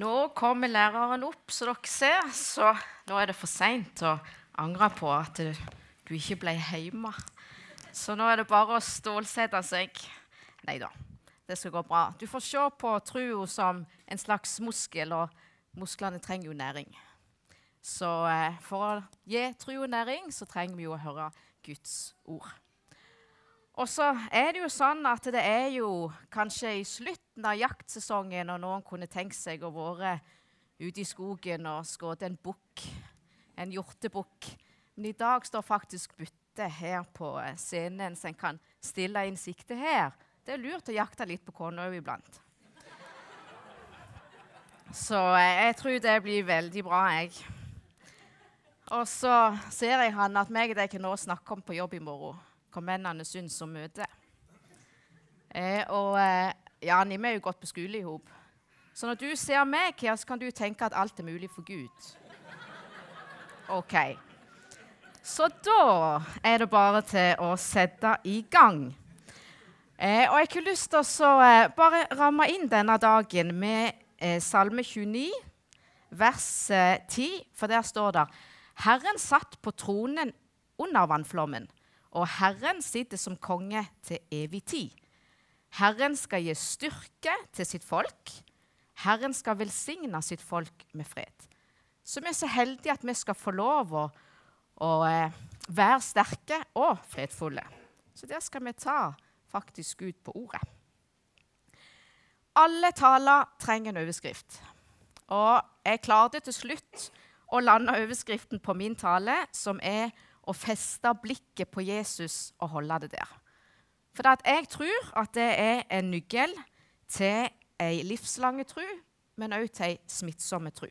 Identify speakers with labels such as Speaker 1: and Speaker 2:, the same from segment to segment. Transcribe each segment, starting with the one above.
Speaker 1: Nå kommer læreren opp, så dere ser. Så nå er det for seint å angre på at du ikke ble hjemme. Så nå er det bare å stålsette seg. Nei da, det skal gå bra. Du får se på trua som en slags muskel, og musklene trenger jo næring. Så eh, for å gi trua næring, så trenger vi jo å høre Guds ord. Og så er det jo sånn at det er jo kanskje i slutten av jaktsesongen, og noen kunne tenkt seg å være ute i skogen og skutt en bukk, en hjortebukk. Men i dag står faktisk bytte her på scenen, så en kan stille inn sikte her. Det er lurt å jakte litt på kona òg iblant. Så jeg tror det blir veldig bra, jeg. Og så ser jeg han at meg og deg kan nå snakke om på jobb i morgen hva mennene syns om møtet. Eh, og eh, ja, vi har jo gått på skole i hop. Så når du ser meg her, så kan du tenke at alt er mulig for Gud. OK. Så da er det bare til å sette i gang. Eh, og jeg har lyst til å eh, bare ramme inn denne dagen med eh, Salme 29, vers 10, eh, for der står det Herren satt på tronen under vannflommen og Herren sitter som konge til evig tid. Herren skal gi styrke til sitt folk. Herren skal velsigne sitt folk med fred. Så vi er så heldige at vi skal få lov å, å eh, være sterke og fredfulle. Så der skal vi ta faktisk ut på ordet. Alle taler trenger en overskrift. Og jeg klarte til slutt å lande overskriften på min tale, som er å feste blikket på Jesus og holde det der. For jeg tror at det er en nøkkel til ei livslange tro, men òg til ei smittsomme tro.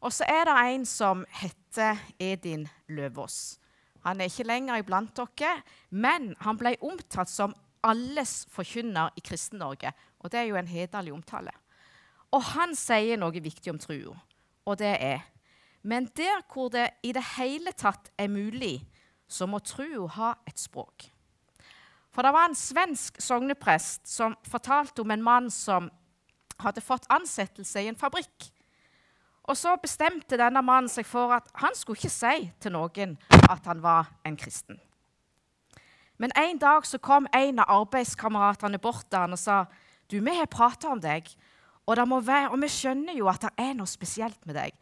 Speaker 1: Og så er det en som heter Edin Løvaas. Han er ikke lenger iblant dere, men han ble omtalt som alles forkynner i Kristen-Norge. Og det er jo en hederlig omtale. Og han sier noe viktig om trua, og det er men der hvor det i det hele tatt er mulig, så må trua ha et språk. For det var en svensk sogneprest som fortalte om en mann som hadde fått ansettelse i en fabrikk. Og så bestemte denne mannen seg for at han skulle ikke si til noen at han var en kristen. Men en dag så kom en av arbeidskameratene bort til han og sa du, vi har prata om deg, og, være, og vi skjønner jo at det er noe spesielt med deg.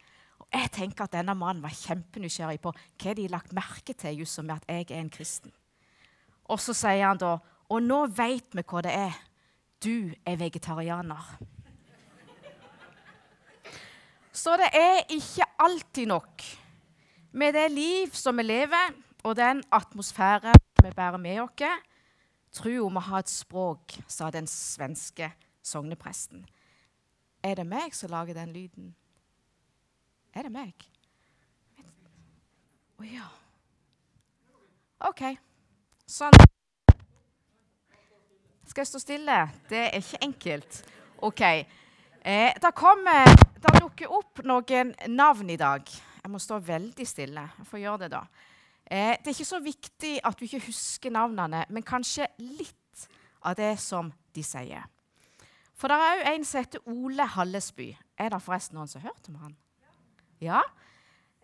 Speaker 1: Jeg tenker at denne mannen var kjempenysgjerrig på hva de lagt merke til just med at jeg er en kristen. Og så sier han da Og nå veit vi hva det er. Du er vegetarianer. Så det er ikke alltid nok med det liv som vi lever, og den atmosfæren vi bærer med oss. Trua må ha et språk, sa den svenske sognepresten. Er det meg som lager den lyden? Er det meg? Å oh, ja. OK. Sånn. Skal jeg stå stille? Det er ikke enkelt. OK. Eh, det kommer Det dukker opp noen navn i dag. Jeg må stå veldig stille. Jeg får gjøre det, da. Eh, det er ikke så viktig at du ikke husker navnene, men kanskje litt av det som de sier. For det er òg en som heter Ole Hallesby. Er det forresten noen som har hørt om han? Ja.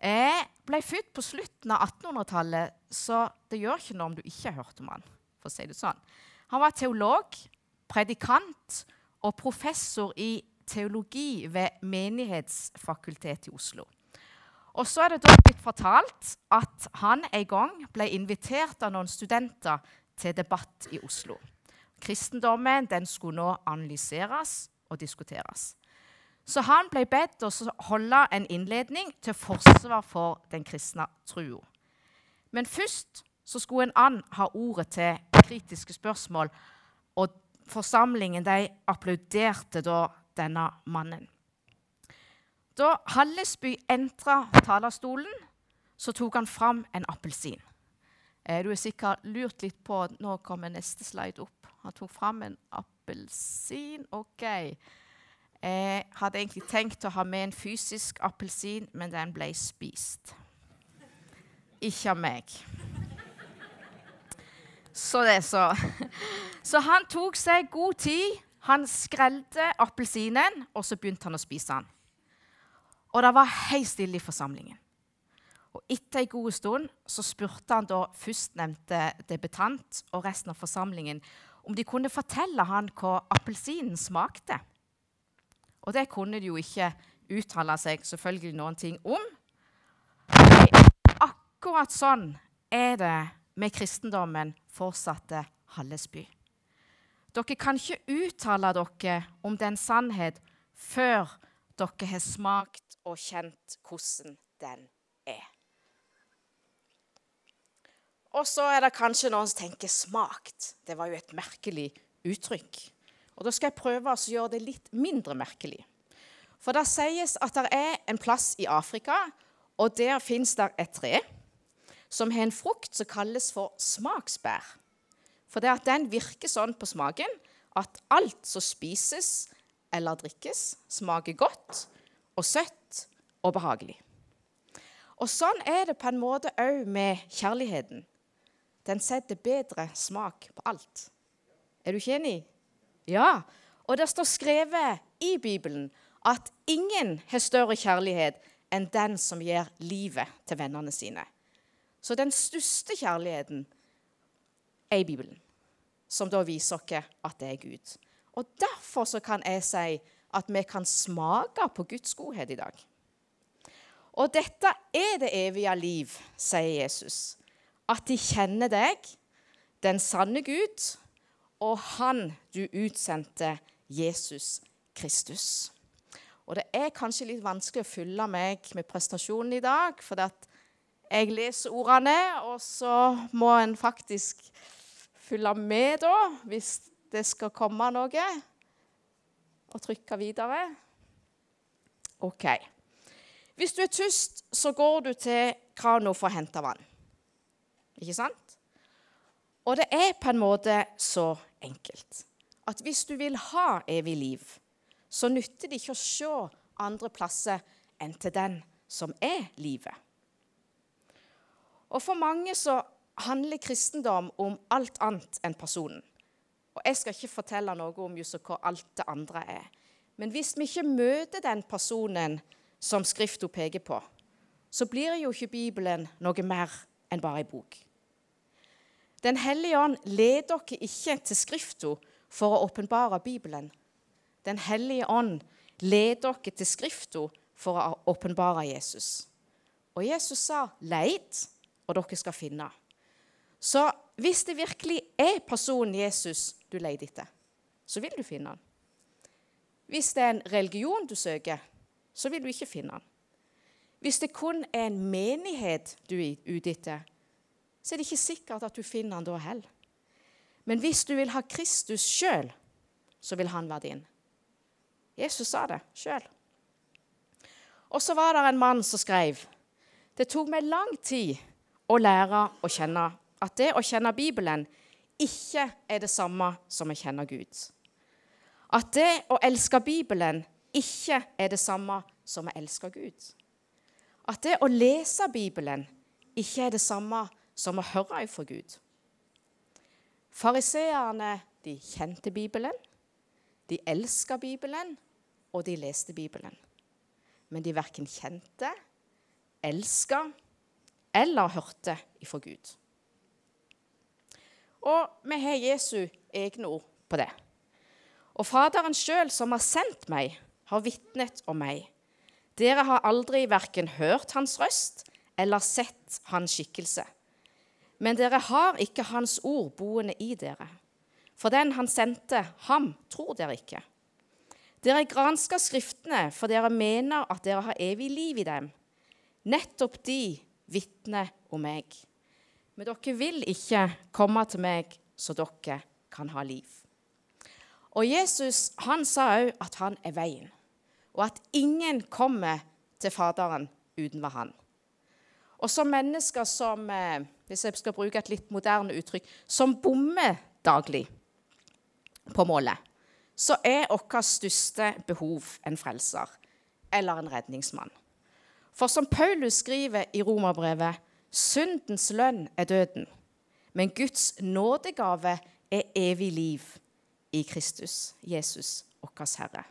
Speaker 1: Jeg ble født på slutten av 1800-tallet, så det gjør ikke noe om du ikke har hørt om han. for å si det sånn. Han var teolog, predikant og professor i teologi ved Menighetsfakultetet i Oslo. Og så er det da blitt fortalt at han en gang ble invitert av noen studenter til debatt i Oslo. Kristendommen den skulle nå analyseres og diskuteres. Så han ble bedt å holde en innledning til forsvar for den kristne trua. Men først så skulle en and ha ordet til kritiske spørsmål, og forsamlingen de applauderte da denne mannen. Da Hallesby entra talerstolen, så tok han fram en appelsin. Eh, du er sikkert lurt litt på Nå kommer neste slide opp. Han tok fram en appelsin. OK. Jeg hadde egentlig tenkt å ha med en fysisk appelsin, men den ble spist. Ikke av meg. Så det, så. Så han tok seg god tid. Han skrelte appelsinen, og så begynte han å spise den. Og det var helt stille i forsamlingen. Og Etter en god stund så spurte han da førstnevnte debutant og resten av forsamlingen om de kunne fortelle han hva appelsinen smakte. Og det kunne de jo ikke uttale seg selvfølgelig noen ting om. Akkurat sånn er det med kristendommen, fortsatte Hallesby. Dere kan ikke uttale dere om den sannhet før dere har smakt og kjent hvordan den er. Og så er det kanskje noen som tenker 'smakt'. Det var jo et merkelig uttrykk. Og Da skal jeg prøve å gjøre det litt mindre merkelig. For det sies at det er en plass i Afrika, og der fins det et tre som har en frukt som kalles for smaksbær. For det at den virker sånn på smaken at alt som spises eller drikkes, smaker godt og søtt og behagelig. Og sånn er det på en måte òg med kjærligheten. Den setter bedre smak på alt. Er du ikke enig? Ja. Og det står skrevet i Bibelen at ingen har større kjærlighet enn den som gir livet til vennene sine. Så den største kjærligheten er i Bibelen, som da viser oss at det er Gud. Og Derfor så kan jeg si at vi kan smake på Guds godhet i dag. Og dette er det evige liv, sier Jesus at de kjenner deg, den sanne Gud, og Han du utsendte, Jesus Kristus. Og Det er kanskje litt vanskelig å fylle meg med prestasjonen i dag, for jeg leser ordene, og så må en faktisk fylle med, da, hvis det skal komme noe, og trykke videre. OK. Hvis du er tyst, så går du til krana for å hente vann. Ikke sant? Og det er på en måte så enkelt at hvis du vil ha evig liv, så nytter det ikke å se andre plasser enn til den som er livet. Og For mange så handler kristendom om alt annet enn personen. Og Jeg skal ikke fortelle noe om just hva alt det andre er. Men hvis vi ikke møter den personen som Skrifta peker på, så blir jo ikke Bibelen noe mer enn bare ei bok. Den hellige ånd leder dere ikke til Skrifta for å åpenbare Bibelen. Den hellige ånd leder dere til Skrifta for å åpenbare Jesus. Og Jesus sa 'leit, og dere skal finne'. Så hvis det virkelig er personen Jesus du leter etter, så vil du finne han. Hvis det er en religion du søker, så vil du ikke finne han. Hvis det kun er en menighet du er ute etter, så er det ikke sikkert at du finner han da heller. Men hvis du vil ha Kristus sjøl, så vil han være din. Jesus sa det sjøl. Og så var det en mann som skrev Det tok meg lang tid å lære å kjenne at det å kjenne Bibelen ikke er det samme som å kjenne Gud. At det å elske Bibelen ikke er det samme som å elske Gud. At det å lese Bibelen ikke er det samme som å høre fra Gud. Fariseerne de kjente Bibelen, de elska Bibelen, og de leste Bibelen. Men de verken kjente, elska eller hørte ifra Gud. Og vi har Jesu egne ord på det. Og Faderen sjøl, som har sendt meg, har vitnet om meg. Dere har aldri verken hørt hans røst eller sett hans skikkelse. Men dere har ikke Hans ord boende i dere. For den han sendte, ham tror dere ikke. Dere gransker Skriftene, for dere mener at dere har evig liv i dem. Nettopp de vitner om meg. Men dere vil ikke komme til meg så dere kan ha liv. Og Jesus han sa òg at han er veien, og at ingen kommer til Faderen utenfor han. Og som mennesker som eh, hvis jeg skal bruke et litt moderne uttrykk, som bommer daglig på målet, så er vårt største behov en frelser eller en redningsmann. For som Paulus skriver i Romerbrevet, syndens lønn er døden, men Guds nådegave er evig liv i Kristus, Jesus, vår Herre.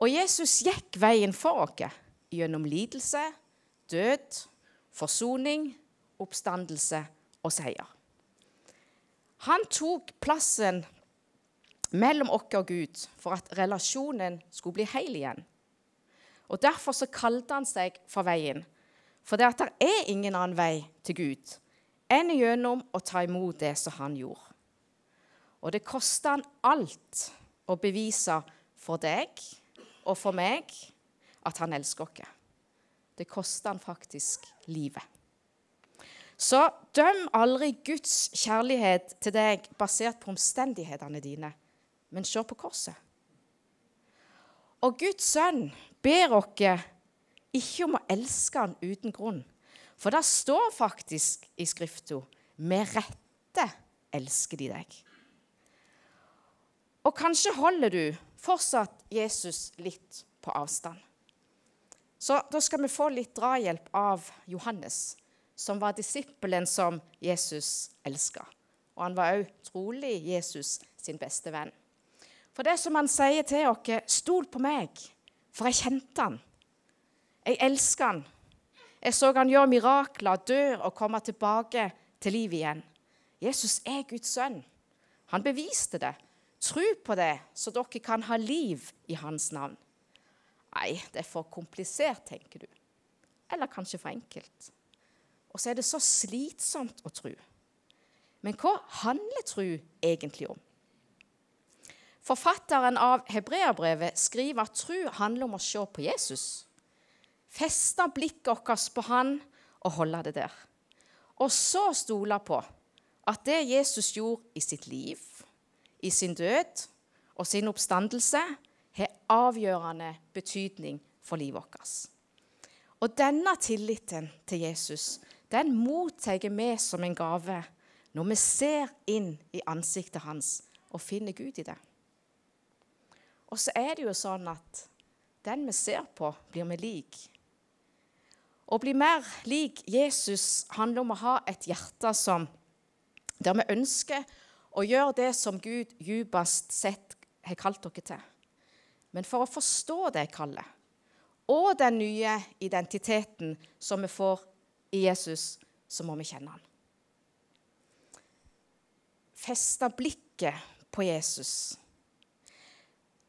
Speaker 1: Og Jesus gikk veien for oss gjennom lidelse, død, forsoning, oppstandelse og seier. Han tok plassen mellom oss og Gud for at relasjonen skulle bli hel igjen. Og Derfor så kalte han seg for Veien, for det, at det er ingen annen vei til Gud enn gjennom å ta imot det som han gjorde. Og det kosta han alt å bevise for deg og for meg at han elsker oss. Det kosta han faktisk livet. Så døm aldri Guds kjærlighet til deg basert på omstendighetene dine, men se på korset. Og Guds sønn ber oss ikke om å elske han uten grunn. For det står faktisk i Skrifta med rette elsker de deg. Og kanskje holder du fortsatt Jesus litt på avstand. Så da skal vi få litt drahjelp av Johannes, som var disippelen som Jesus elska. Og han var òg trolig Jesus sin beste venn. For det som han sier til oss, stol på meg, for jeg kjente han. Jeg elsker han. Jeg så han gjøre mirakler, dø og komme tilbake til liv igjen. Jesus er Guds sønn. Han beviste det. Tro på det, så dere kan ha liv i hans navn. Nei, det er for komplisert, tenker du. Eller kanskje for enkelt. Og så er det så slitsomt å tro. Men hva handler tro egentlig om? Forfatteren av Hebreabrevet skriver at tro handler om å se på Jesus. Feste blikket vårt på han og holde det der. Og så stole på at det Jesus gjorde i sitt liv, i sin død og sin oppstandelse har avgjørende betydning for livet vårt. Og denne tilliten til Jesus den mottar vi som en gave når vi ser inn i ansiktet hans og finner Gud i det. Og så er det jo sånn at den vi ser på, blir vi lik. Å bli mer lik Jesus handler om å ha et hjerte som, der vi ønsker å gjøre det som Gud djupest sett har kalt dere til. Men for å forstå det kallet og den nye identiteten som vi får i Jesus, så må vi kjenne han. Feste blikket på Jesus.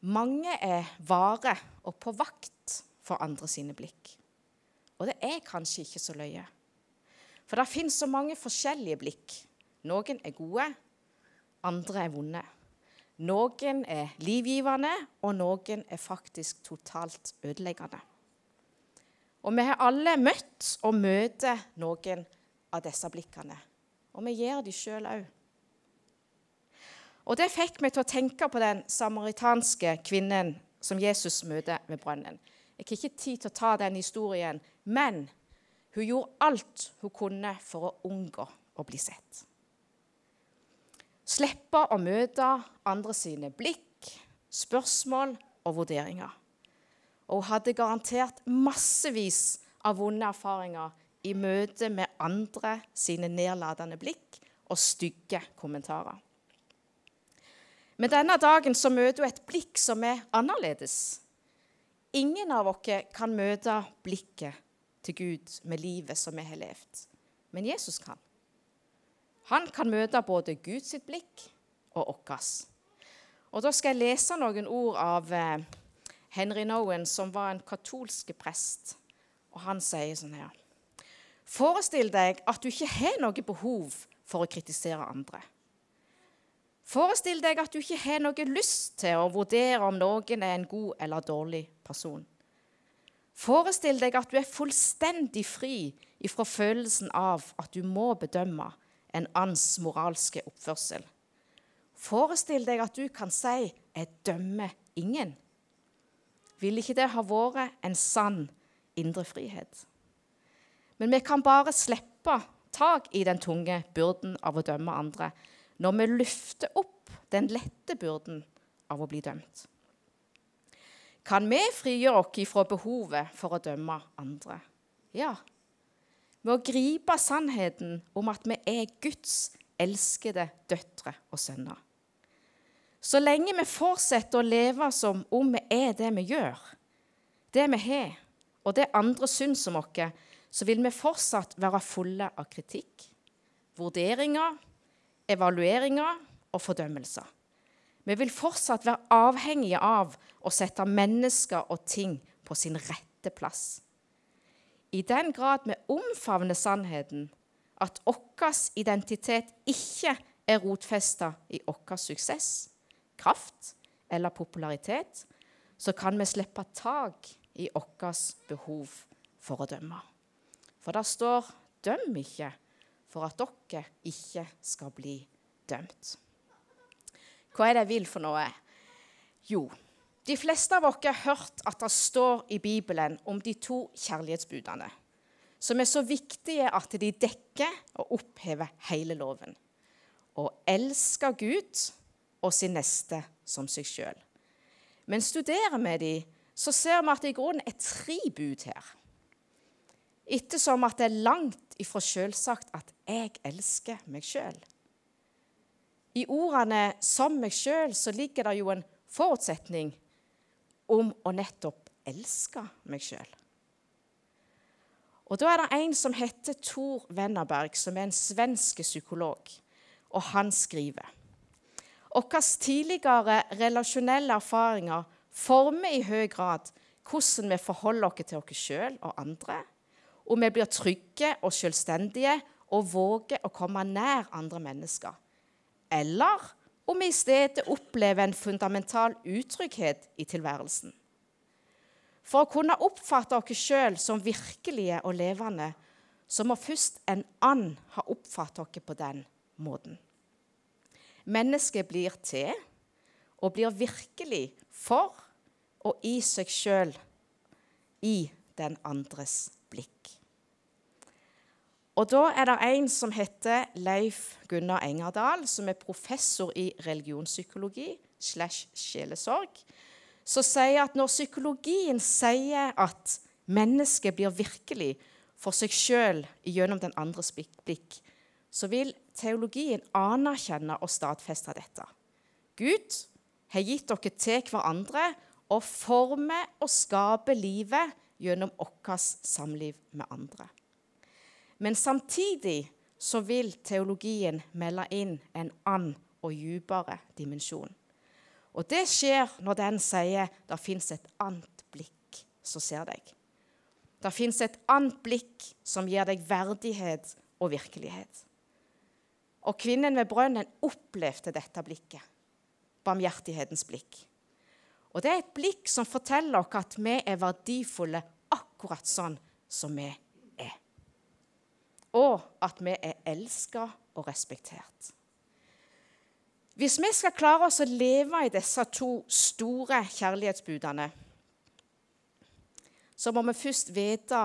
Speaker 1: Mange er vare og på vakt for andre sine blikk. Og det er kanskje ikke så løye. For det finnes så mange forskjellige blikk. Noen er gode, andre er vonde. Noen er livgivende, og noen er faktisk totalt ødeleggende. Og vi har alle møtt og møter noen av disse blikkene. Og vi gjør de sjøl òg. Og det fikk meg til å tenke på den samaritanske kvinnen som Jesus møter ved brønnen. Jeg har ikke tid til å ta den historien, men hun gjorde alt hun kunne for å unngå å bli sett. Slippe å møte andre sine blikk, spørsmål og vurderinger. Og hun hadde garantert massevis av vonde erfaringer i møte med andre sine nedlatende blikk og stygge kommentarer. Men denne dagen så møter hun et blikk som er annerledes. Ingen av oss kan møte blikket til Gud med livet som vi har levd, men Jesus kan. Han kan møte både Guds blikk og vårt. Og Da skal jeg lese noen ord av eh, Henry Nowen, som var en katolsk prest. Og Han sier sånn her Forestill deg at du ikke har noe behov for å kritisere andre. Forestill deg at du ikke har noe lyst til å vurdere om noen er en god eller dårlig person. Forestill deg at du er fullstendig fri ifra følelsen av at du må bedømme en annens moralske oppførsel. Forestill deg at du kan si 'Jeg dømmer ingen'. Vil ikke det ha vært en sann indre frihet? Men vi kan bare slippe tak i den tunge byrden av å dømme andre når vi løfter opp den lette byrden av å bli dømt. Kan vi frigjøre oss fra behovet for å dømme andre? Ja, med å gripe sannheten om at vi er Guds elskede døtre og sønner. Så lenge vi fortsetter å leve som om vi er det vi gjør, det vi har, og det andre syns om oss, så vil vi fortsatt være fulle av kritikk, vurderinger, evalueringer og fordømmelser. Vi vil fortsatt være avhengige av å sette mennesker og ting på sin rette plass. I den grad vi omfavner sannheten, at vår identitet ikke er rotfesta i vår suksess, kraft eller popularitet, så kan vi slippe tak i vårt behov for å dømme. For det står 'døm ikke', for at dere ikke skal bli dømt. Hva er det jeg vil for noe? Jo, de fleste av oss har hørt at det står i Bibelen om de to kjærlighetsbudene, som er så viktige at de dekker og opphever hele loven. Å elske Gud og sin neste som seg sjøl. Men studerer vi de, så ser vi at det i grunnen er tre bud her. Ettersom at det er langt ifra selvsagt at jeg elsker meg sjøl. I ordene 'som meg sjøl' så ligger det jo en forutsetning om å nettopp elske meg sjøl. Og Da er det en som heter Tor Wennerberg, som er en svensk psykolog. Og han skriver Våre tidligere relasjonelle erfaringer former i høy grad hvordan vi forholder oss til oss sjøl og andre, om vi blir trygge og selvstendige og våger å komme nær andre mennesker, eller om vi i stedet opplever en fundamental utrygghet i tilværelsen. For å kunne oppfatte oss sjøl som virkelige og levende, så må først en and ha oppfattet oss på den måten. Mennesket blir til og blir virkelig for og i seg sjøl i den andres blikk. Og da er det en som heter Leif Gunnar Engerdal, som er professor i religionspsykologi slash sjelesorg, som sier at når psykologien sier at mennesket blir virkelig for seg sjøl gjennom den andres blikk, så vil teologien anerkjenner og stadfester dette. Gud har gitt dere til hverandre og former og skaper livet gjennom vårt samliv med andre. Men samtidig så vil teologien melde inn en annen og dypere dimensjon. Og det skjer når den sier det fins et annet blikk som ser deg. Det fins et annet blikk som gir deg verdighet og virkelighet. Og kvinnen ved brønnen opplevde dette blikket, barmhjertighetens blikk. Og det er et blikk som forteller oss at vi er verdifulle akkurat sånn som vi er. Og at vi er elska og respektert. Hvis vi skal klare oss å leve i disse to store kjærlighetsbudene, så må vi først vite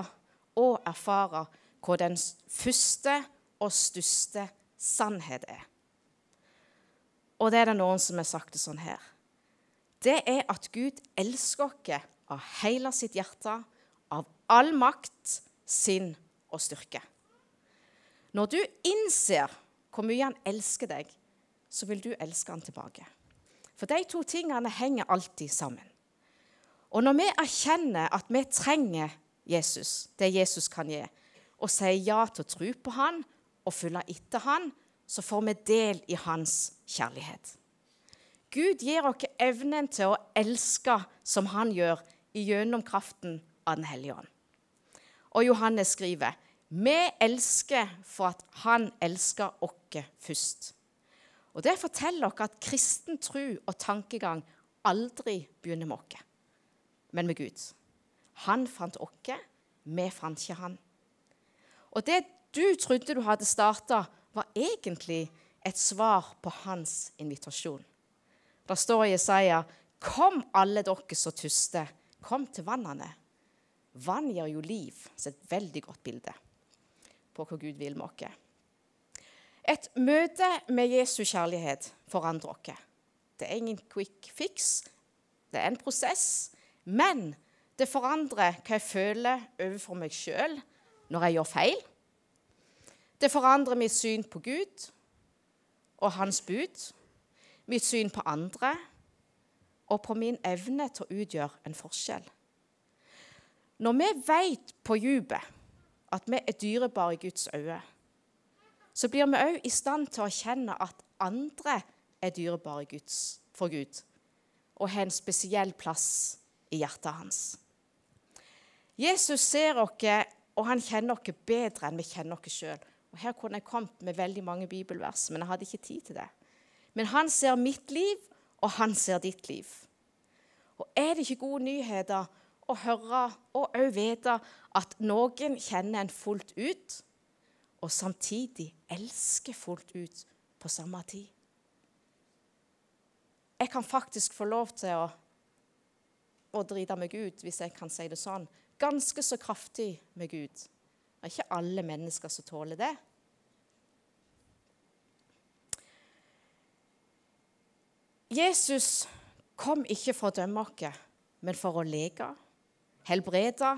Speaker 1: og erfare hva den første og største sannhet er. Og det er det noen som har sagt det sånn her. Det er at Gud elsker oss av hele sitt hjerte, av all makt, sinn og styrke. Når du innser hvor mye han elsker deg, så vil du elske han tilbake. For de to tingene henger alltid sammen. Og når vi erkjenner at vi trenger Jesus, det Jesus kan gi, og sier ja til å tro på han og følge etter han, så får vi del i hans kjærlighet. Gud gir oss evnen til å elske som han gjør, gjennom kraften av Den hellige ånd. Og Johannes skriver vi elsker for at han elsker oss først. Og Det forteller oss at kristen tro og tankegang aldri begynner med oss, men med Gud. Han fant oss, vi fant ikke han. Og det du trodde du hadde starta, var egentlig et svar på hans invitasjon. Det står i Jesaja.: Kom, alle dere som tuster, kom til vannene. Vann gir jo liv. Så et veldig godt bilde på hva Gud vil med oss. Et møte med Jesu kjærlighet forandrer oss. Det er ingen quick fix. Det er en prosess. Men det forandrer hva jeg føler overfor meg sjøl når jeg gjør feil. Det forandrer mitt syn på Gud og hans bud. mitt syn på andre og på min evne til å utgjøre en forskjell. Når vi vet på dypet at vi er dyrebare i Guds øyne, så blir vi òg i stand til å erkjenne at andre er dyrebare for Gud og har en spesiell plass i hjertet hans. Jesus ser oss, og han kjenner oss bedre enn vi kjenner oss sjøl. Her kunne jeg kommet med veldig mange bibelvers, men jeg hadde ikke tid til det. Men han ser mitt liv, og han ser ditt liv. Og er det ikke gode nyheter å høre og òg vite at noen kjenner en fullt ut, og samtidig elsker fullt ut på samme tid? Jeg kan faktisk få lov til å, å drite meg ut, hvis jeg kan si det sånn, ganske så kraftig med Gud. Det er ikke alle mennesker som tåler det. Jesus kom ikke for å dømme oss, men for å leke, helbrede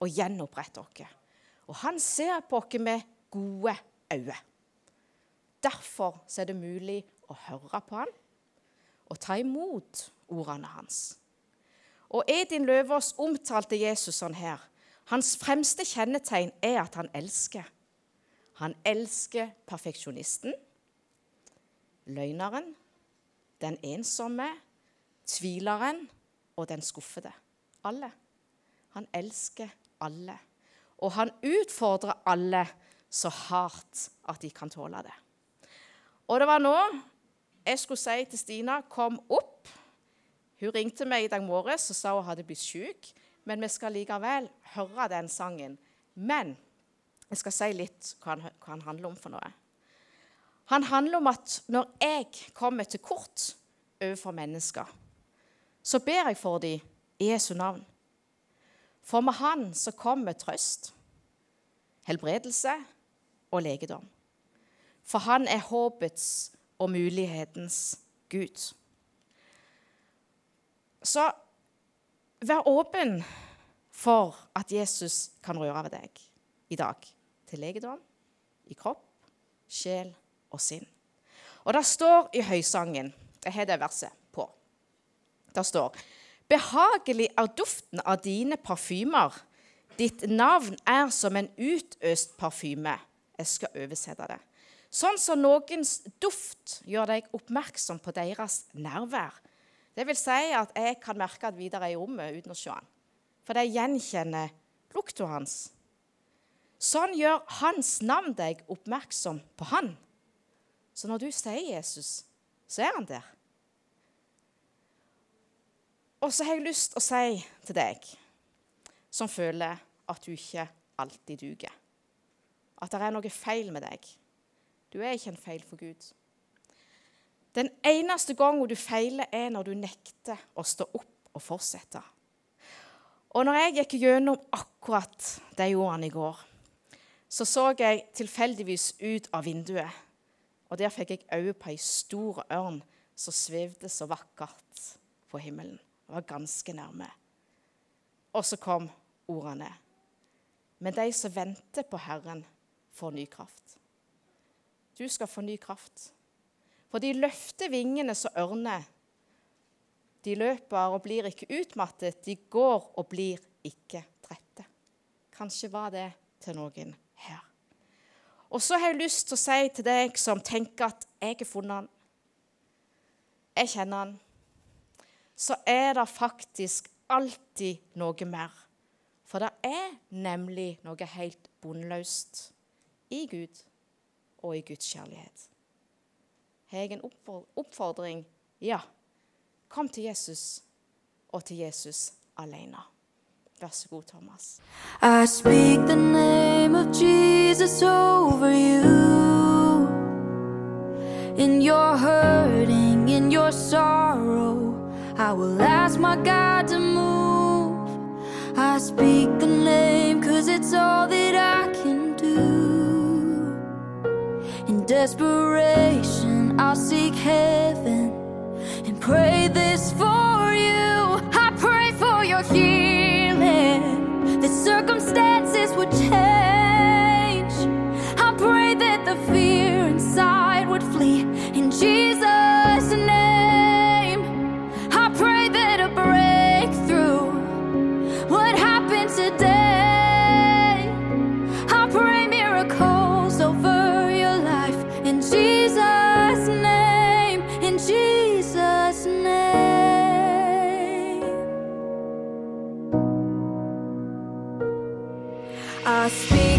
Speaker 1: og gjenopprette oss. Og han ser på oss med gode øyne. Derfor er det mulig å høre på han og ta imot ordene hans. Og Edin Løvaas omtalte Jesus sånn her. Hans fremste kjennetegn er at han elsker. Han elsker perfeksjonisten, løgneren, den ensomme, tvileren og den skuffede. Alle. Han elsker alle. Og han utfordrer alle så hardt at de kan tåle det. Og det var nå jeg skulle si til Stina 'kom opp'. Hun ringte meg i dag morges og sa hun hadde blitt syk. Men vi skal likevel høre den sangen. Men jeg skal si litt hva han, hva han handler om for noe. Han handler om at når jeg kommer til kort overfor mennesker, så ber jeg for dem i Jesu navn. For med Han så kommer trøst, helbredelse og legedom. For Han er håpets og mulighetens Gud. Så vær åpen for at Jesus kan røre ved deg i dag. Til legedom, i kropp, sjel og sinn. Og det står i høysangen Jeg har det verset på. Det står Behagelig er duften av dine parfymer. Ditt navn er som en utøst parfyme. Jeg skal oversette det. Sånn som noens duft gjør deg oppmerksom på deres nærvær. Det vil si at jeg kan merke at Vidar er i rommet uten å se han. For jeg gjenkjenner lukta hans. Sånn gjør hans navn deg oppmerksom på han. Så når du sier Jesus, så er han der. Og så har jeg lyst til å si til deg som føler at du ikke alltid duger, at det er noe feil med deg du er ikke en feil for Gud. Den eneste gangen du feiler, er når du nekter å stå opp og fortsette. Og når jeg gikk gjennom akkurat de ordene i går, så så jeg tilfeldigvis ut av vinduet. Og der fikk jeg øye på ei stor ørn som svevde så vakkert på himmelen. Det var ganske nærme. Og så kom ordene. Men de som venter på Herren, får ny kraft. Du skal få ny kraft. For de løfter vingene som ørner. De løper og blir ikke utmattet. De går og blir ikke trette. Kanskje var det til noen her. Og så har jeg lyst til å si til deg som tenker at jeg har funnet han, jeg kjenner han, så er det faktisk alltid noe mer. For det er nemlig noe helt bunnløst i Gud og i Guds kjærlighet. Har jeg en oppfordring? Ja. Kom til Jesus og til Jesus alene. Vær så god, Thomas. I speak the name of Jesus over you. In your hurting, in your sorrow, I will ask my God to move. I speak the name cause it's all that I can do. In desperation, I'll seek heaven and pray this for you. I pray for your healing, that circumstances would change. I pray that the fear inside would flee in Jesus'
Speaker 2: I speak